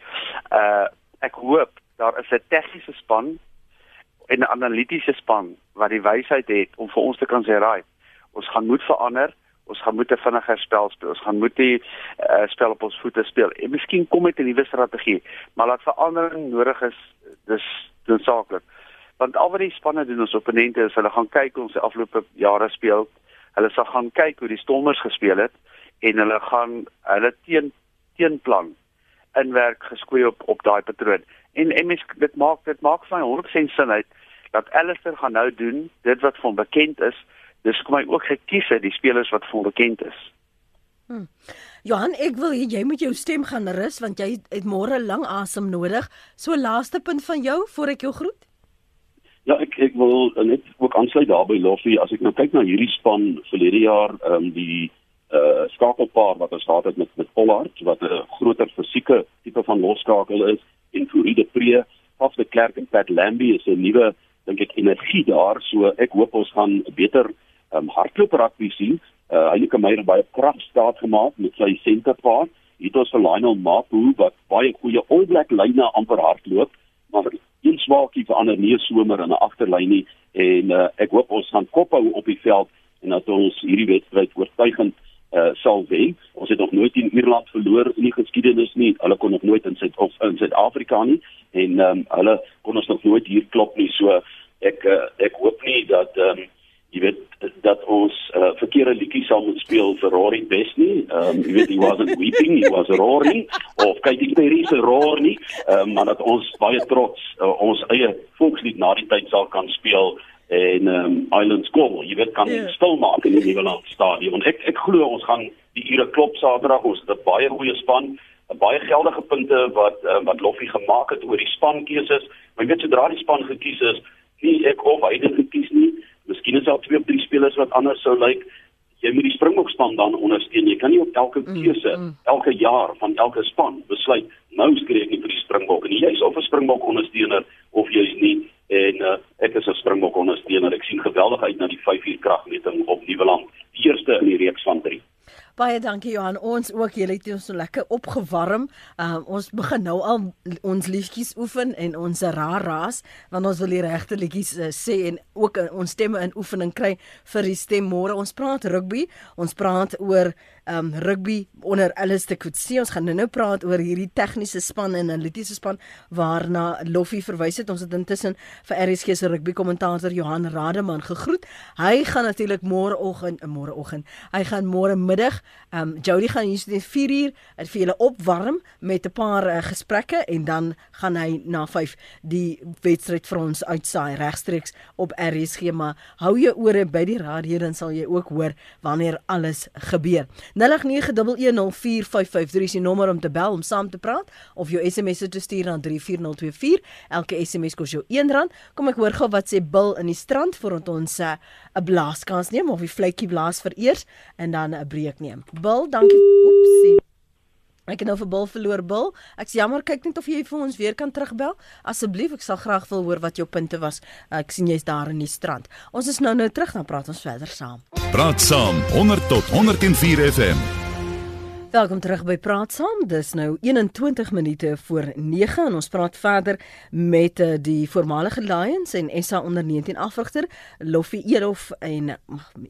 uh ek hoop daar is 'n tegniese span en 'n analitiese span wat die wysheid het om vir ons te kan sê, "Raai, ons gaan moet verander." Ons gaan moet 'n vinniger spel speel. Ons gaan moet die uh, spel op ons voete speel. En miskien kom met 'n nuwe strategie, maar laat verandering nodig is, dis noodsaaklik. Want al wat die spanne doen ons opponente is hulle gaan kyk hoe ons die afgelope jare speel. Hulle sal gaan kyk hoe die Stormers gespeel het en hulle gaan hulle teen teenplan inwerk geskwee op op daai patroon. En en mens dit maak dit maak vir my 100% sin uit dat Alistair gaan nou doen dit wat van bekend is. Dis kom hy ook gekies het die spelers wat van bekend is. Hmm. Johan, ek wil hê jy moet jou stem gaan rus want jy het môre lang asem nodig. So laaste punt van jou voor ek jou groet. Ja, ek ek wil net ook aansluit daarbey Loffie as ek nou kyk na hierdie span verlede jaar, ehm um, die uh skakelpaar wat ons gehad het met met Pollard wat 'n groter fisieke tipe van losskakel is en Furide Pre, of the Clerk en Pat Lambie is 'n nuwe dink ek energie daar so ek hoop ons gaan beter um, hardloop rugby sien. Uh hy het my baie krag staat gemaak met sy senterpaar. Hier het ons vir Lionel Mapu wat baie goeie All Black lyne amper hardloop, maar een swaakie verander nie somer in 'n agterlyn nie en uh, ek hoop ons gaan kop hou op die veld en dat ons hierdie wedstryd oortuigend uh, sal wen. Ons het nog nooit in Ierland verloor in die geskiedenis nie. Hulle kon nog nooit in Suid of in Suid-Afrika nie en um, hulle kon ons nog nooit hier klop nie. So ek uh, ek hoop nie dat um, jy weet dat ons uh, verkeerde liedjies sal moet speel vir Rory Best nie. Ehm um, jy weet he wasn't weeping, he was roaring of Katie Perry se roar nie. Ehm um, maar dat ons baie trots uh, ons eie volkslied na die tyd sal kan speel en ehm um, Islands Goal, jy weet kan yeah. Ja. stil maak in die Nieuweland stadion. Ek ek glo ons gaan die ure klop Saterdag. Ons het 'n baie goeie span, baie geldige punte wat uh, wat Loffie gemaak het oor die spankeuses. Maar jy weet sodra die span gekies is, nie ek of hy dit gekies nie. Miskien is daar twee of drie spelers wat anders sou lyk. Jy moet die Springbok span dan ondersteun. Jy kan nie op elke mm, keuse, mm, mm. elke jaar van elke span besluit nou skree ek nie vir die Springbok nie. Jy's of 'n Springbok ondersteuner of jy's nie en uh, ek is 'n Springbok ondersteuner. Ek sien geweldig uit na die 5 uur kragmeting op Nieuweland, die eerste in die reeks van 3. Baie dankie Johan. Ons ook julle het ons so lekker opgewarm. Um, ons begin nou al ons liedjies oefen en ons raras want ons wil die regte liedjies uh, sê en ook uh, ons stemme in oefening kry vir die stem môre. Ons praat rugby. Ons praat oor um rugby onder Alistair Coetzee. Ons gaan nou-nou praat oor hierdie tegniese span en analitiese span waarna Loffie verwys het. Ons het intussen vir RSG se rugby kommentator Johan Rademan gegroet. Hy gaan natuurlik môreoggend, môreoggend. Hy gaan môre middag, um Jody gaan hier net 4 uur vir julle opwarm met 'n paar uh, gesprekke en dan gaan hy na 5 die wedstryd vir ons uitsaai regstreeks op RSG. Maar hou jou ore by die radio dan sal jy ook hoor wanneer alles gebeur. 0891104553 is die nommer om te bel om saam te praat of jou SMS te stuur na 34024. Elke SMS kos jou R1. Kom ek hoor gou wat sê Bill in die strand voordat ons eh, 'n uh, blaaskans neem of die vletjie blaas vir eers en dan 'n breek neem. Bill, dankie. Oepsie. Ek het nou vir Bil verloor Bil. Ek's jammer, kyk net of jy vir ons weer kan terugbel. Asseblief, ek sal graag wil hoor wat jou punte was. Ek sien jy's daar in die strand. Ons is nou nou terug dan praat ons verder saam. Praat saam 100 tot 104 FM. Welkom terug by Praat Saam. Dis nou 21 minute voor 9 en ons praat verder met uh, die voormalige Lions en SA onder 19 afrigter Loffie Elof en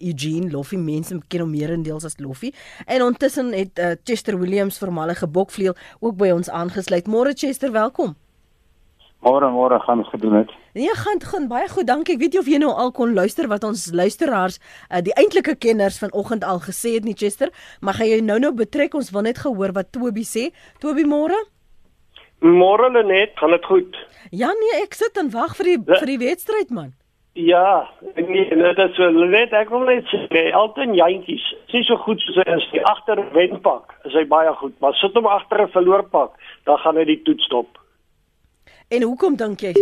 Eugene Loffie mense ken hom meerendeels as Loffie. En intussen het uh, Chester Williams voormalige bokvleuel ook by ons aangesluit. Môre Chester, welkom. Môre môre gaan gedoen het. Nee, gaan gaan baie goed. Dankie. Ek weet jy of jy nou al kon luister wat ons luisteraars, uh, die eintlike kenners vanoggend al gesê het nie Chester, maar gaan jy nou nou betrek ons wil net gehoor wat Toby sê. Toby môre? Môre Lenet, gaan dit goed? Ja nee, ek sit en wag vir die ja. vir die wedstryd man. Ja, nee, dit is wel net ek wil net sê Elton Jantjies, sien so goed soos hy is, die agter wenpak, is hy baie goed, maar sit hom agter 'n verloorpak, dan gaan hy die toets stop. En hoekom dink jy?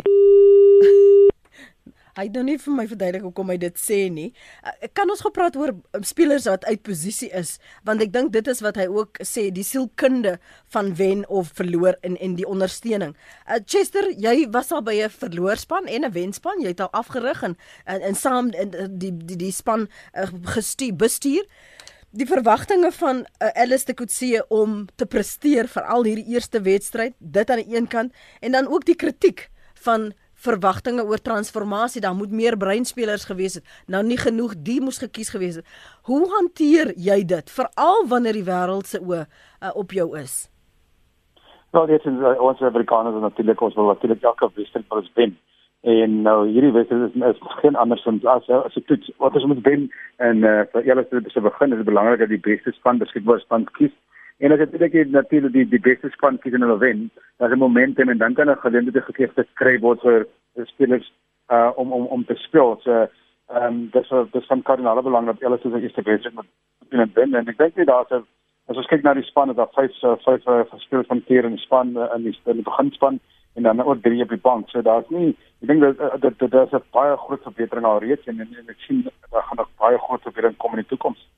Hy doen nie vir my verduidelik hoekom hy dit sê nie. Uh, kan ons gepraat oor um, spelers wat uit posisie is, want ek dink dit is wat hy ook sê, die sielkunde van wen of verloor in en die ondersteuning. Uh, Chester, jy was al by 'n verloorspan en 'n wenspan, jy het al afgerig en en, en saam in die die die span uh, gestuur bestuur die verwagtinge van uh, Alice de Kutse om te presteer vir al hierdie eerste wedstryd, dit aan die een kant en dan ook die kritiek van verwagtinge oor transformasie, daar moet meer breinspelers gewees het. Nou nie genoeg die moes gekies gewees het. Hoe hanteer jy dit veral wanneer die wêreld se oë uh, op jou is? Wel, dit is ons Amerikaners natuurlik ons wil natuurlik elke wedstryd vir ons wen en nou hierdie wedstryd is, is geen andersins as as 'n toets. Wat ons moet wen en uh, vir julle is dit begin is dit belangrik dat die beste span beskikbaar span kies. En as dit ek natuurlik die die beste span kies en hulle wen dan 'n momentum en dan kan 'n geleentheid gegee te kry word vir spelers uh, om om om te speel. So ehm dis dis van kardinale belang dat hulle soos eerste wedstryd moet moet wen en ek dink nie daar's 'n as ons kyk na die span dat vyf vyf spelers van keer in die span in die, in die beginspan en dan ook drie op die bank. So daar's nie ek dink dat dat daar's 'n baie groot verbetering al reeds en, en, en ek sien daar gaan nog baie groot verbetering kom in die toekoms.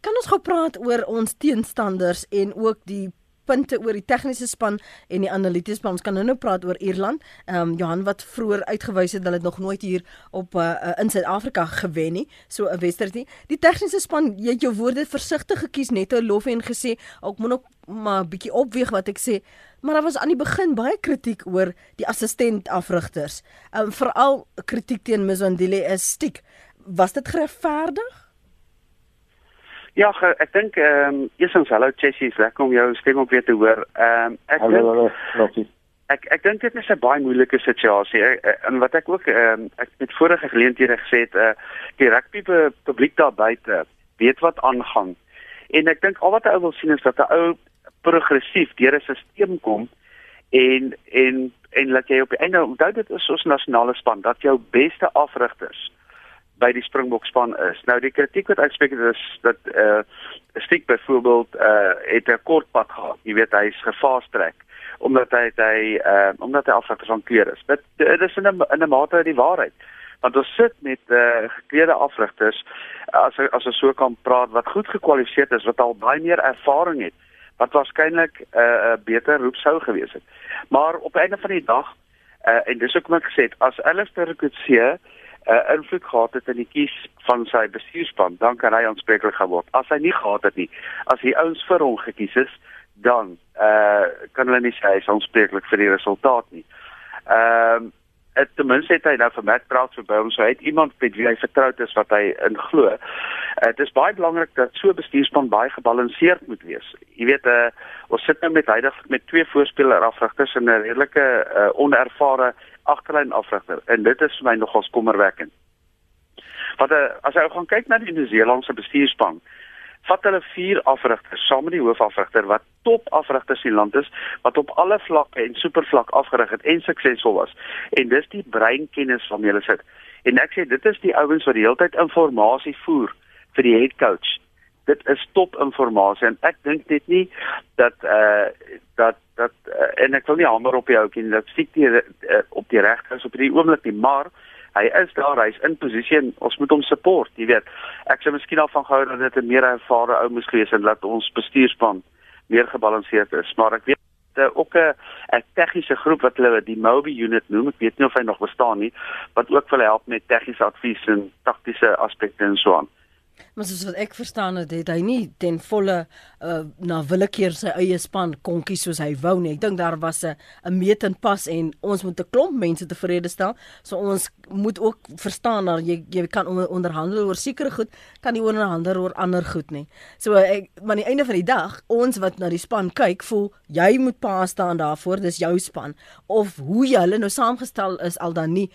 Kan ons gou praat oor ons teenstanders en ook die punte oor die tegniese span en die analitiese span. Ons kan nou nou praat oor Ierland. Ehm um, Johan wat vroeër uitgewys het hulle het nog nooit hier op uh, uh, in Suid-Afrika gewen nie. So 'n wedstryd nie. Die tegniese span, jy het jou woorde versigtig gekies net ou lof en gesê ek moet nog maar 'n bietjie opweeg wat ek sê. Maar daar was aan die begin baie kritiek oor die assistent afrigters. Ehm um, veral kritiek teen Mzondile is stiek. Was dit geregverdig? Ja, ek dink ehm um, eersins hallo Chessie, lekker om jou stem op weer te hoor. Ehm um, ek hallo, dink ek ek dink dit is 'n baie moeilike situasie. En wat ek ook ehm um, ek het vorige geleenthede gesê het, uh, die rugby publiek daar buite weet wat aangaan. En ek dink al wat 'n ou wil sien is dat 'n ou progressief deur 'n stelsel kom en en en laat jy op die einde onthou dit is ons nasionale span dat jou beste afrigters by die Springbok span is. Nou die kritiek wat uitspreek is dat eh uh, Stiek byvoorbeeld eh uh, het 'n kort pad gehad. Jy weet hy's gefast track omdat hy hy eh uh, omdat hy afsigter van kleur is. Dit dit is in 'n in 'n mate die waarheid. Want ons sit met eh uh, geklede afrigters as as ons so kan praat wat goed gekwalifiseerd is, wat al baie meer ervaring het wat waarskynlik 'n uh, uh, beter roep sou gewees het. Maar op einde van die dag eh uh, en dis ook wat ek gesê het, as Alistair Coetzee 'n uh, invloed gehad het in die kies van sy bestuurspan, dan kan hy aanspreeklik geword. As hy nie gehad het nie, as die ouens vir hom gekies is, dan eh uh, kan hulle nie sê hy is aanspreeklik vir die resultaat nie. Ehm uh, ten minste het hy nou vir Matt Praat vir hom, so hy het iemand met wie hy vertroud is wat hy in glo. Dit uh, is baie belangrik dat so 'n bestuurspan baie gebalanseerd moet wees. Jy weet eh uh, ons sit nou met huidig met twee voorspeler afrigters en 'n redelike uh, onervare agterlyn afrigter en dit is vir my nogal skommerwekkend. Wat uh, as jy gaan kyk na die Nieu-Seelandse bestuurspan, vat hulle vier afrigters saam met die hoofafrigter wat top afrigters in land is wat op alle vlakke en supervlak afgerig het en suksesvol was. En dis die breinkennis van hulle sit. En ek sê dit is die ouens wat die hele tyd inligting voer vir die head coach. Dit is top inligting en ek dink net nie dat uh dat dat uh, en ek wil nie hamer op jou ken dat siek die uh, op die regte is op die oomblik nie, maar hy is daar, hy's in posisie en ons moet hom support, jy weet. Ek sou miskien al van gehou dat dit 'n meer ervare ou moes gewees en dat ons bestuurspan meer gebalanseerd is, maar ek weet uh, ook 'n 'n tegniese groep wat hulle die Mobi unit noem, ek weet nie of hy nog bestaan nie, wat ook wil help met tegniese advies en taktiese aspekte en so aan. Maar soos wat ek verstaan het, het hy nie ten volle uh, na willekeur sy eie span konkie soos hy wou nie. Ek dink daar was 'n 'n meet en pas en ons moet 'n klomp mense tevrede stel. So ons moet ook verstaan dat jy jy kan onderhandel oor sekere goed, kan nie onderhandel oor ander goed nie. So ek maar aan die einde van die dag, ons wat na die span kyk, voel jy moet pa staan daarvoor, dis jou span of hoe jy hulle nou saamgestel is al dan nie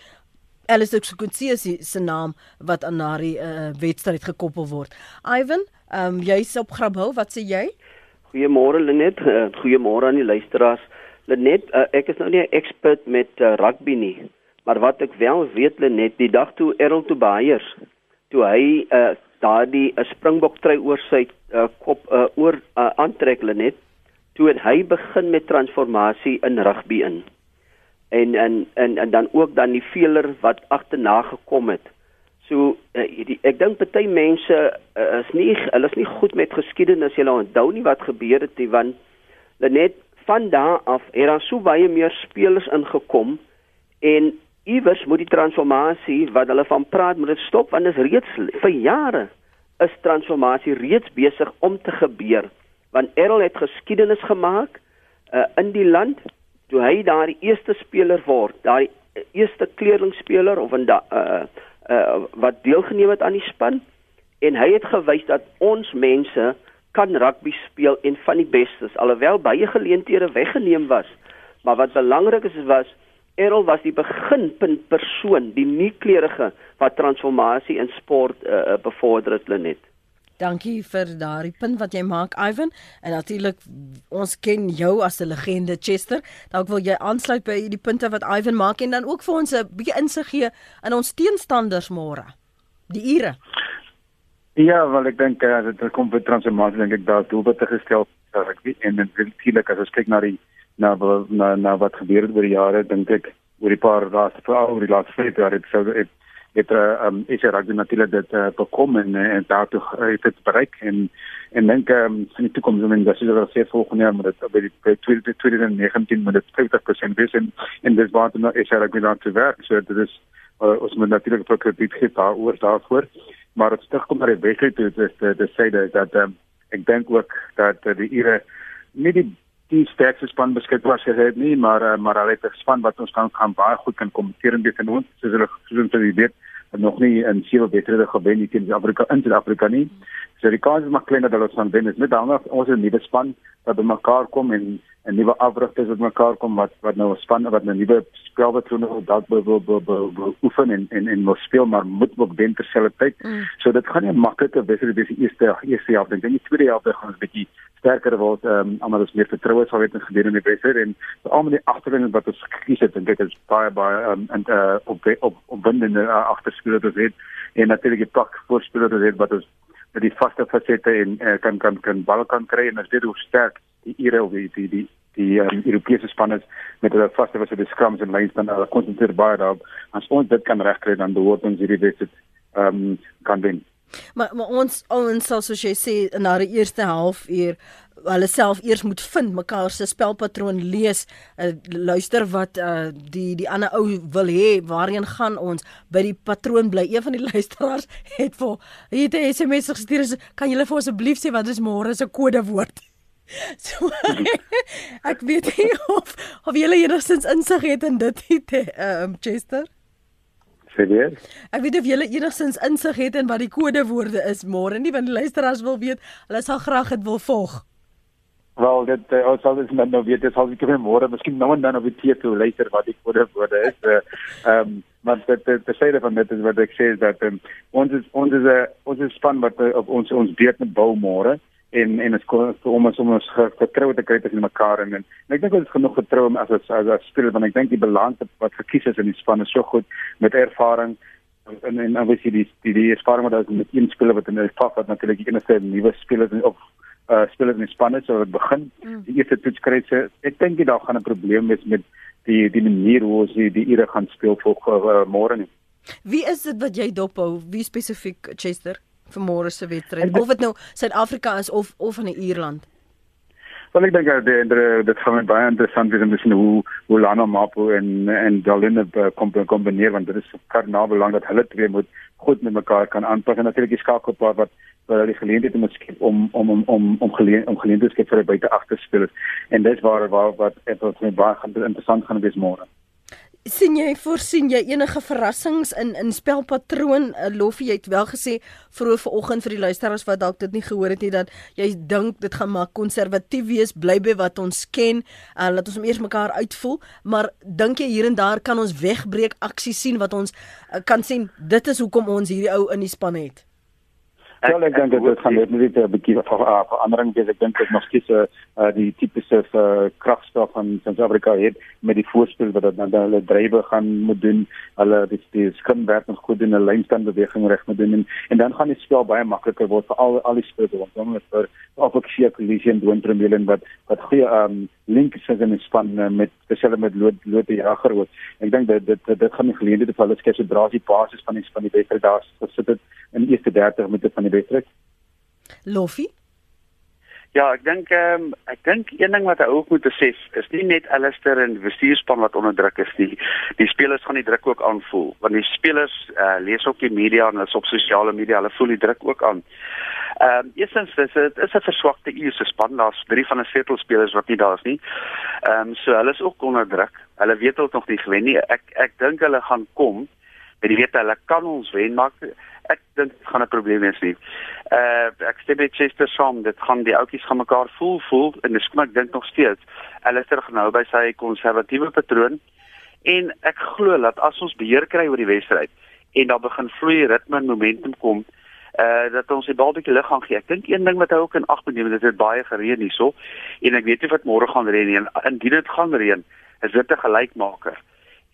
Alice Kutsie se naam wat aan daardie uh, wedstryd gekoppel word. Ivan, ehm um, jy's op Grabhou, wat sê jy? Goeiemôre Lenet, uh, goeiemôre aan die luisteraars. Lenet, uh, ek is nou nie 'n ekspert met uh, rugby nie, maar wat ek wel weet Lenet, die dag toe Errol Tobias toe hy uh, daardie 'n uh, springbok trui oor sy uh, kop uh, oor uh, aantrek Lenet, toe het hy begin met transformasie in rugby in en en en en dan ook dan die veler wat agterna gekom het. So uh, die, ek dink baie mense uh, is nie hulle is nie goed met geskiedenis. Hulle onthou nie wat gebeur het nie want net van daar af het daar so baie meer spelers ingekom en iewers moet die transformasie wat hulle van praat moet stop want dit is reeds vir jare is transformasie reeds besig om te gebeur want Errol het geskiedenis gemaak uh, in die land toe hy daardie eerste speler word, daai eerste kleurlingspeler of 'n uh uh wat deelgeneem het aan die span en hy het gewys dat ons mense kan rugby speel en van die bestes alhoewel baie geleenthede weggeneem was. Maar wat belangrik is was Errol was die beginpunt persoon, die nuukleurige wat transformasie in sport uh, bevorder het Lenet. Dankie vir daardie punt wat jy maak Ivan en natuurlik ons ken jou as 'n legende Chester. Dalk wil jy aansluit by die punte wat Ivan maak en dan ook vir ons 'n bietjie insig gee in ons teenstanders môre. Die Ire. Ja, wel ek dink uh, dit kom by transformasie dink ek daar doelwitte gestel dat ek weet en natuurlik as ons kyk na die na na, na wat gebeur het oor die jare dink ek oor die paar laaste oor die laaste 5 jaar het sou dit het uh, um, is er rugby natuurlik dit uh, bekom en en daartoe uh, het dit bereik. En en dink um, in die toekoms om in dat is wel seker volgende jaar maar dit by die 2019 moet dit 50% wees. En en dis wat nou is er rugby dan te werk. So dit is uh, ons moet natuurlik ook krediet gee daar oor daarvoor. Maar dit stig kom maar die wedstryd toe is die sê dat um, ek dink ook dat uh, die ure nie die die sterkste span beskikbaar sy het nie maar uh, maar hulle het 'n span wat ons kan gaan baie goed kan kompeteer in dit en ons soos hulle soos hulle weet nog nie in sewe wedstryde gewen nie teen Suid-Afrika in Suid-Afrika nie. So die kans is maar klein dat hulle gaan wen. Is net dan ons nuwe span wat bymekaar kom en 'n nuwe afrigters wat mekaar kom wat wat nou 'n span wat 'n nuwe spelpatroon wil dalk wil wil wil oefen en en en wil speel maar moet ook wen terselfdertyd. Mm. So dit gaan nie 'n maklike wedstryd wees die eerste eerste helfte. Ek dink die tweede helfte gaan ons bietjie sterker word. Ehm um, almal is meer vertroue sal weet in gedurende die wedstryd en almal die agterlyn wat ons gekies het en dit is baie baie um, en uh, op op op windende uh, agterspelers wat het en natuurlik die pak voorspelers wat het wat ons met die vaste fasette en uh, kan kan kan bal kan kry en as dit hoe sterk die ure of die die die die um, Europese spanne met hulle vaste wat se die scrums en lines dan hulle konsentreer baie daarop. As ons dit kan regkry dan behoort ons hierdie wedstryd ehm um, kan wen. Maar maar ons ons sal soos jy sê na die eerste halfuur hulle self eers moet vind mekaar se spelpatroon lees uh, luister wat uh, die die ander ou wil hê waarheen gaan ons by die patroon bly een van die [laughs] luisteraars het vir het 'n SMS gestuur kan julle vir asseblief sê wat is môre se kodewoord So [laughs] ek weet nie of of julle enigstens insig het in dit nie, ehm um, Chester. Serieus? Ek weet of julle enigstens insig het in wat die kodewoorde is môre nie, want luisteraars wil weet, hulle sal graag dit wil volg. Wel, dit uh, ons sal dit nou weet, dit sal ek vir môre miskien nou en dan op die toe luister wat die kodewoorde is. Eh, ehm uh, um, maar dit dit sê dit van dit is wat ek sê is dat um, ons is ons is 'n uh, ons is span wat uh, op ons ons weet met bou môre en en ons kom om ons om ons vertrou te kry tussen mekaar en, en ek dink ons is genoeg vertrou as as as, as speel want ek dink die balans wat gekies is in die span is so goed met ervaring en en obviously die die, die ervaring wat ons met een speler wat in die pak wat natuurlik die enigste nuwe speler of uh spelers in die span is so wat begin mm. die eerste toets kry. Se ek dink jy daar gaan 'n probleem wees met die die manier hoe ons die die ure gaan speel vir uh, môre nie. Wie is dit wat jy dophou? Wie spesifiek Chester vir môre se wedstryd of dit nou Suid-Afrika is of of in Ierland. Wel ek dink dat dit dit gaan baie interessant wees om te sien hoe hoe Lana Mapo en en Daline kom kombineer want dit is kardinaal belang dat hulle twee moet goed met mekaar kan aanpas en natuurlik die skakelpaar wat wat hulle geleentheid moet skep om om om om om geleen om geleenthede skep vir buite agterspelers en dis waar waar wat ek my baie interessant gaan wees môre sien jy voorsien jy enige verrassings in in spelpatroon? Uh, Loffie jy het wel gesê vroeër vanoggend vir die luisteraars wat dalk dit nie gehoor het nie dat jy dink dit gaan maar konservatief wees bly by wat ons ken. Uh, laat ons eers mekaar uitvoel. Maar dink jy hier en daar kan ons wegbreek aksie sien wat ons uh, kan sien dit is hoekom ons hierdie ou in die span het? Ja, ek dink dit gaan net net 'n bietjie van verandering wees. Ek dink dit nog steeds 'n uh, die tipiese uh, kragstof van Suid-Afrika het met die voorspel wat dan hulle drywe gaan moet doen. Hulle die, die skrimwerk nog goed doen, 'n lynstand beweging reg moet doen en, en dan gaan die spel baie makliker word vir al al die spelers rondom met vir of ek sien kollisie en premielen wat wat goeie um link is in die span uh, met spesiale met lood lood die jager ook. Ek dink dit dit dit gaan nie geleende te val as skep se drasie basis van die van die wedstryd daar sit dit in die eerste 30 minute van die wedstryd. Loffie Ja, ek dink ehm um, ek dink een ding wat hy ook moet besef is nie net Alistair en bestuurspan wat onder druk is nie. Die spelers gaan die druk ook aanvoel want die spelers uh, lees op die media en is op sosiale media, hulle voel die druk ook aan. Ehm um, eerstens dis dit is 'n verswakte Ierse span. Daar's drie van die sleutelspelers wat nie daar is nie. Ehm um, so hulle is ook onder druk. Hulle weet hulle nog nie gewen nie. Ek ek dink hulle gaan kom. Jy weet hulle kan ons wen, maar ek dink dit gaan 'n probleem wees nie. Uh ek stem met Chester saam, dit gaan die ouetjies gaan mekaar voel voel en dis kom ek dink nog steeds. Hulle is terug nou by sy konservatiewe patroon en ek glo dat as ons beheer kry oor die wedstryd en daar begin vloei ritme en momentum kom uh dat ons die bal bietjie lig gaan gee. Ek dink een ding wat hy ook in ag moet neem, dit het baie gereën hierso en ek weet nie wat môre gaan reën nie. Indien dit gaan reën, is dit 'n gelykmaker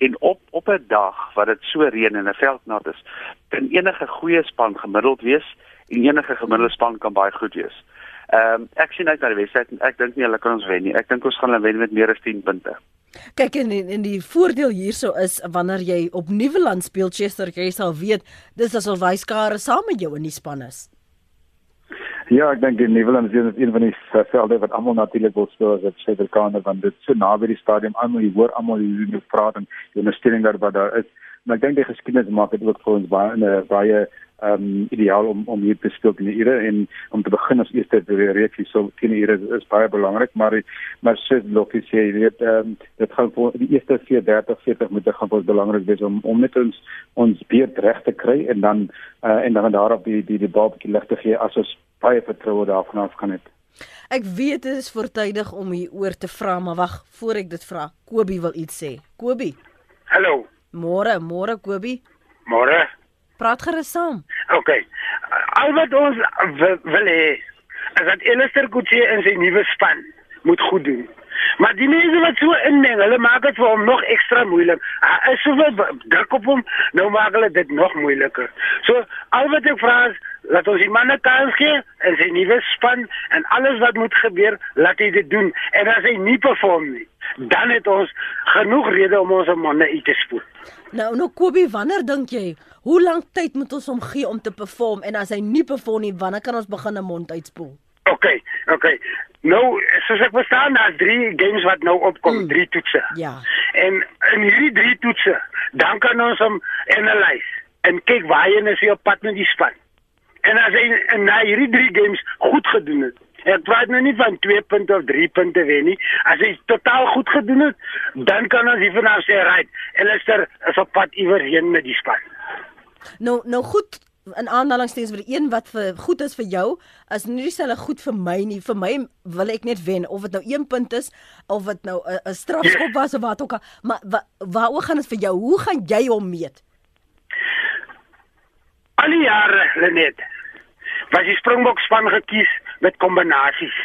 en op op 'n dag wat dit so reën en 'n veld nat is, kan enige goeie span gemiddeld wees en enige gemiddelde span kan baie goed wees. Ehm um, ek sien uit na die wedstryd en ek dink nie hulle kan ons wen nie. Ek dink ons gaan hulle wen met meer as 10 punte. Kyk en en die voordeel hierso is wanneer jy op Nieuweland speel Chester, jy sal weet dis asof wyskare saam met jou in die span is. Ja, ek dink die Nieuweland is een van die velde wat almal natuurlik wil speel as 'n Suid-Afrikaner want dit so naby die stadion almal jy hoor almal hier in die praat en die ondersteuning daar wat daar is. Maar ek dink die geskiedenis maak dit ook vir ons baie 'n baie ehm um, ideaal om om hier te speel in die ure en om te begin as eerste reeks hier so teen die ure is baie belangrik maar maar sê Lokkie sê jy weet ehm um, dit gaan vir die eerste 34 40 minute gaan vir belangrik wees om om net ons ons beurt reg te kry en dan uh, en dan daarop die die die bal bietjie lig te gee as ons baie vertroue daarvan af kan hê. Ek weet dit is voortydig om hier oor te vra, maar wag, voor ek dit vra, Kobie wil iets sê. Kobie. Hallo. Môre, môre Kobie. Môre. Praat gerus saam. OK. Al wat ons wil hê, is dat Enister Kutse en sy nuwe span moet goed doen. Maar die mense wat so inding, hulle maak dit vir hom nog ekstra moeilik. Hy is so druk op hom, nou maak hulle dit nog moeiliker. So al wat ek vra is laat ons die manne kans gee en sy nuwe span en alles wat moet gebeur, laat hy dit doen. En as hy nie perform nie, dan het ons genoeg rede om ons manne uit te spoel. Nou nou Kobie, wanneer dink jy, hoe lank tyd moet ons hom gee om te perform en as hy nie perform nie, wanneer kan ons begin 'n mond uitspoel? OK, OK. Nou, soos ek verstaan, daar's drie games wat nou opkom, mm. drie toetse. Ja. En in hierdie drie toetse, dan kan ons hom analyse en kyk waar hy is op pad met die span. En as hy in na hierdie drie games goed gedoen het. Ek praat nou nie van 2 punte of 3 punte wen nie. As hy totaal goed gedoen het, dan kan ons hiervan af sê, right, Elster is op pad iewers heen met die span. Nou, nou goed in aanhalingstekens vir een wat vir goed is vir jou, as nie dieselfde goed vir my nie. Vir my wil ek net wen of dit nou 1 punt is of dit nou 'n strafskop was of wat ook al. Maar waaroor gaan dit vir jou? Hoe gaan jy hom meet? al die jare Lenet was die Springbok span gekies met kombinasies.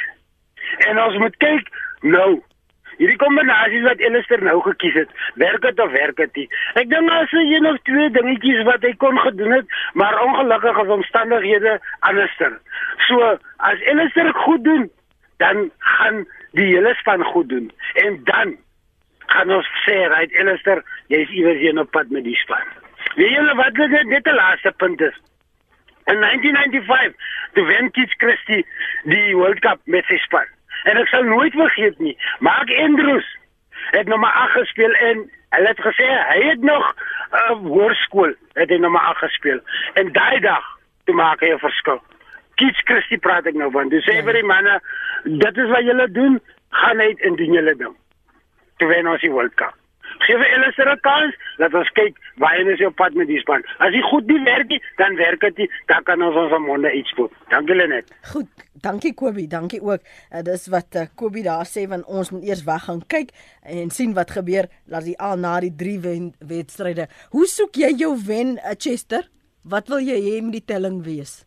En ons moet kyk nou. Hierdie kombinasies wat Elster nou gekies het, werk dit of werk dit nie? Ek dink daar is een of twee dingetjies wat hy kon gedoen het, maar ongelukkig is omstandighede anderster. So, as Elster goed doen, dan gaan die hele span goed doen. En dan gaan ons sê, right Elster, jy is iewers hier op pad met die span. Weet julle wat dit net die laaste punt is? In 1995, toe wen Kitch Christie die World Cup met sy span. En ek sal nooit vergeet nie. Mark Andrews het nommer 8 gespeel en hulle het gesê hy het nog 'n uh, hoërskool het hy nommer 8 gespeel. En daai dag toe maak hy 'n verskil. Kies Christie praat ek nou van. Dis sê vir die manne, dit is wat julle doen, gaan uit en doen julle ding. Toe wen ons die World Cup. Geef vir Alistair 'n kans, laat ons kyk waar is op pad met die span. As hy goed nie werk nie, dan werk dit nie, dan kan ons ons monde iets doen. Dankie Lenet. Goed, dankie Kobie, dankie ook. Uh, dis wat uh, Kobie daar sê van ons moet eers weg gaan kyk en sien wat gebeur laat die al na die drie wen wedstryde. Hoe soek jy jou wen, uh, Chester? Wat wil jy hê met die telling wees?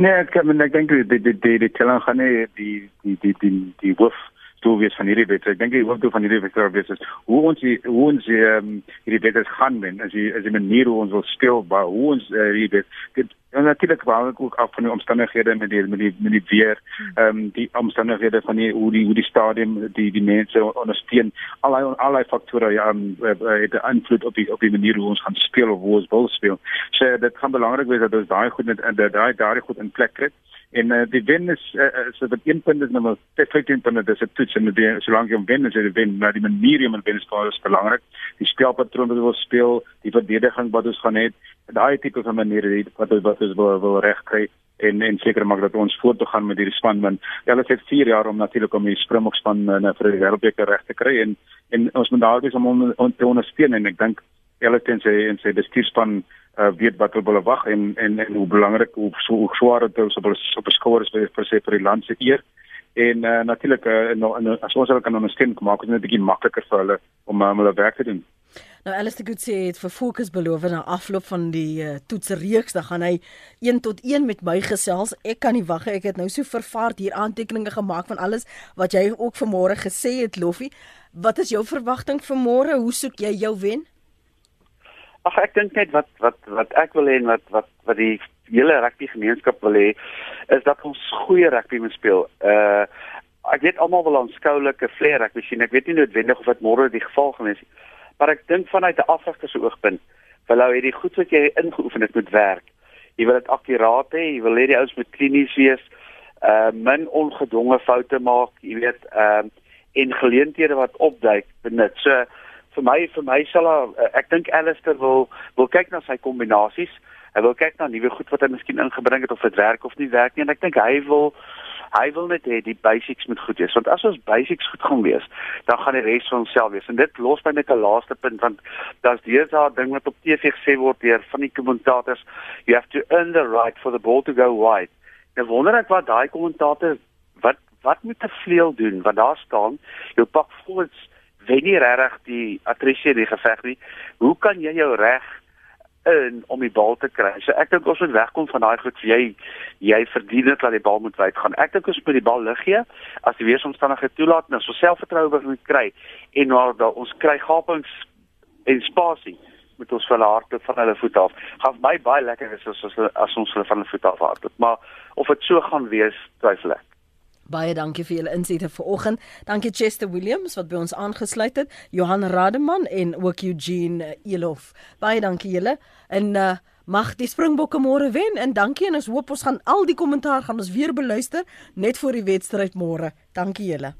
Nee, ek ek dink die die die die telling gaan nie die die die die die hoof doel wees van hierdie wedstryd. Ek dink die hoofdoel van hierdie wedstryd wees is hoe ons die, hoe ons die, um, hierdie wedstryd gaan wen. As jy as die manier hoe ons wil speel, maar hoe ons uh, hierdie dit en natuurlik wou ek ook af van die omstandighede met die met die met die weer, ehm um, die omstandighede van die hoe die hoe die stadion die die mense ondersteun. Allei allei faktore ja um, het 'n invloed op die op die manier hoe ons gaan speel of hoe ons wil speel. So dit gaan belangrik wees dat ons daai goed met daai daai goed in plek kry en uh, die wen is uh, so dat een punt is nou 15 punte dis 'n toets en die solank jy wen is jy wen maar die manier jy wen is belangrik. Die spelpatroon wat wil speel die verdediging wat ons gaan hê daai tipe van maniere wat wat ons wil, wil regkry en en seker maak dat ons voort te gaan met hierdie span want hulle het 4 jaar om natuurlik om die Springbok span uh, vir die wêreldbeker reg te kry en en ons moet daar wees om om, om te ondersteun en ek dink hulle ten sy en sy bestuurspan uh, weet wat hulle wag en, en en hoe belangrik hoe so hoe swaar dit is op op beskouer is vir vir vir die land se eer en uh, natuurlik uh, en, en, as ons hulle kan ondersteun maak dit net 'n bietjie makliker vir hulle om um, hulle werk te doen. Nou Alistair Good sê het vir fokus beloof na afloop van die uh, toetsreeks dan gaan hy 1 tot 1 met my gesels. Ek kan nie wag ek het nou so vervaard hier aantekeninge gemaak van alles wat jy ook vanmôre gesê het Loffie. Wat is jou verwagting vir môre? Hoe soek jy jou wen? Ag ek dink net wat wat wat ek wil hê en wat wat wat die hele rugby gemeenskap wil hê is dat ons goeie rugby moet speel. Uh ek weet almal wil aanskoulike flair rugby sien. Ek weet nie noodwendig of dit môre die geval gaan wees nie. Maar ek dink vanuit 'n afrigter se oogpunt, wil hy die goed wat jy ingeoefen het moet werk. Jy wil dit akkuraat hê, jy wil hê die ouens moet klinies wees, uh min ongedwonge foute maak, jy weet, ehm uh, en geleenthede wat opduik benut. So vir my vir my sal hy, ek dink Alistair wil wil kyk na sy kombinasies. Hy wil kyk na nuwe goed wat hy miskien ingebring het of dit werk of nie werk nie en ek dink hy wil hy wil net hê die basics moet goed wees want as ons basics goed gaan wees dan gaan die res van homself wees en dit los my net 'n laaste punt want daar's deesdae ding wat op TV gesê word deur van die kommentators you have to earn the right for the ball to go wide. Nou wonder ek wat daai kommentator wat wat moet 'n vleuel doen wat daar staan jou pak voets wen nie regtig die attrisie die geveg nie. Hoe kan jy jou reg in om die bal te kry? So ek dink ons moet wegkom van daai goed jy jy verdien dit dat die bal moet wyd gaan. Ek dink ons moet die bal lig gee as die weeromstandighede toelaat en ons selfvertroue moet kry en waar da, ons kry gapings en spasie met ons van harte van hulle voet af. Gaan my baie lekker is as ons as ons hulle van hulle voet af hardloop. Maar of dit so gaan wees, twyfel ek. Baie dankie vir julle insigte vanoggend. Dankie Chester Williams wat by ons aangesluit het, Johan Rademan en ook Eugene Elof. Baie dankie julle. En uh mag die Springbokke môre wen en dankie en ons hoop ons gaan al die kommentaar gaan ons weer beluister net voor die wedstryd môre. Dankie julle.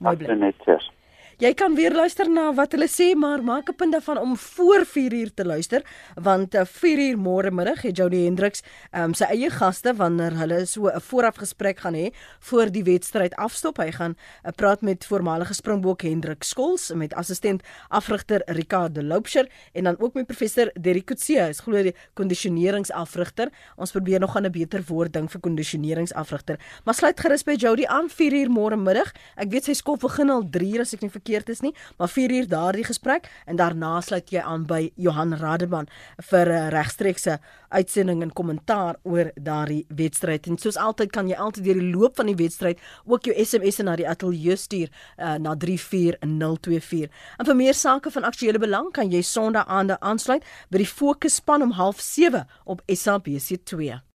Mooi bly. Jy kan weer luister na wat hulle sê, maar maak 'n punt daarvan om voor 4uur te luister, want 4uur uh, môre middag het Jody Hendriks um, sy eie gaste wanneer hulle so 'n voorafgesprek gaan hê voor die wedstryd afstop. Hy gaan uh, praat met voormalige Springbok Hendrik Skols met assistent afrigter Ricardo Loubser en dan ook met professor Derrick Kutse, hy's glo die kondisioneringsafrigter. Ons probeer nog aan 'n beter woord ding vir kondisioneringsafrigter. Maar sluit gerus by Jody aan 4uur môre middag. Ek weet sy skop begin al 3 as ek nie verkeerd is nie, maar 4 uur daardie gesprek en daarna sluit jy aan by Johan Rademan vir 'n uh, regstreekse uitsending en kommentaar oor daardie wedstryd. En soos altyd kan jy altyd deur die loop van die wedstryd ook jou SMS na die ateljee stuur uh, na 34024. En vir meer sake van aktuële belang kan jy Sondag aande aansluit by die Fokus span om 07:30 op SABC2.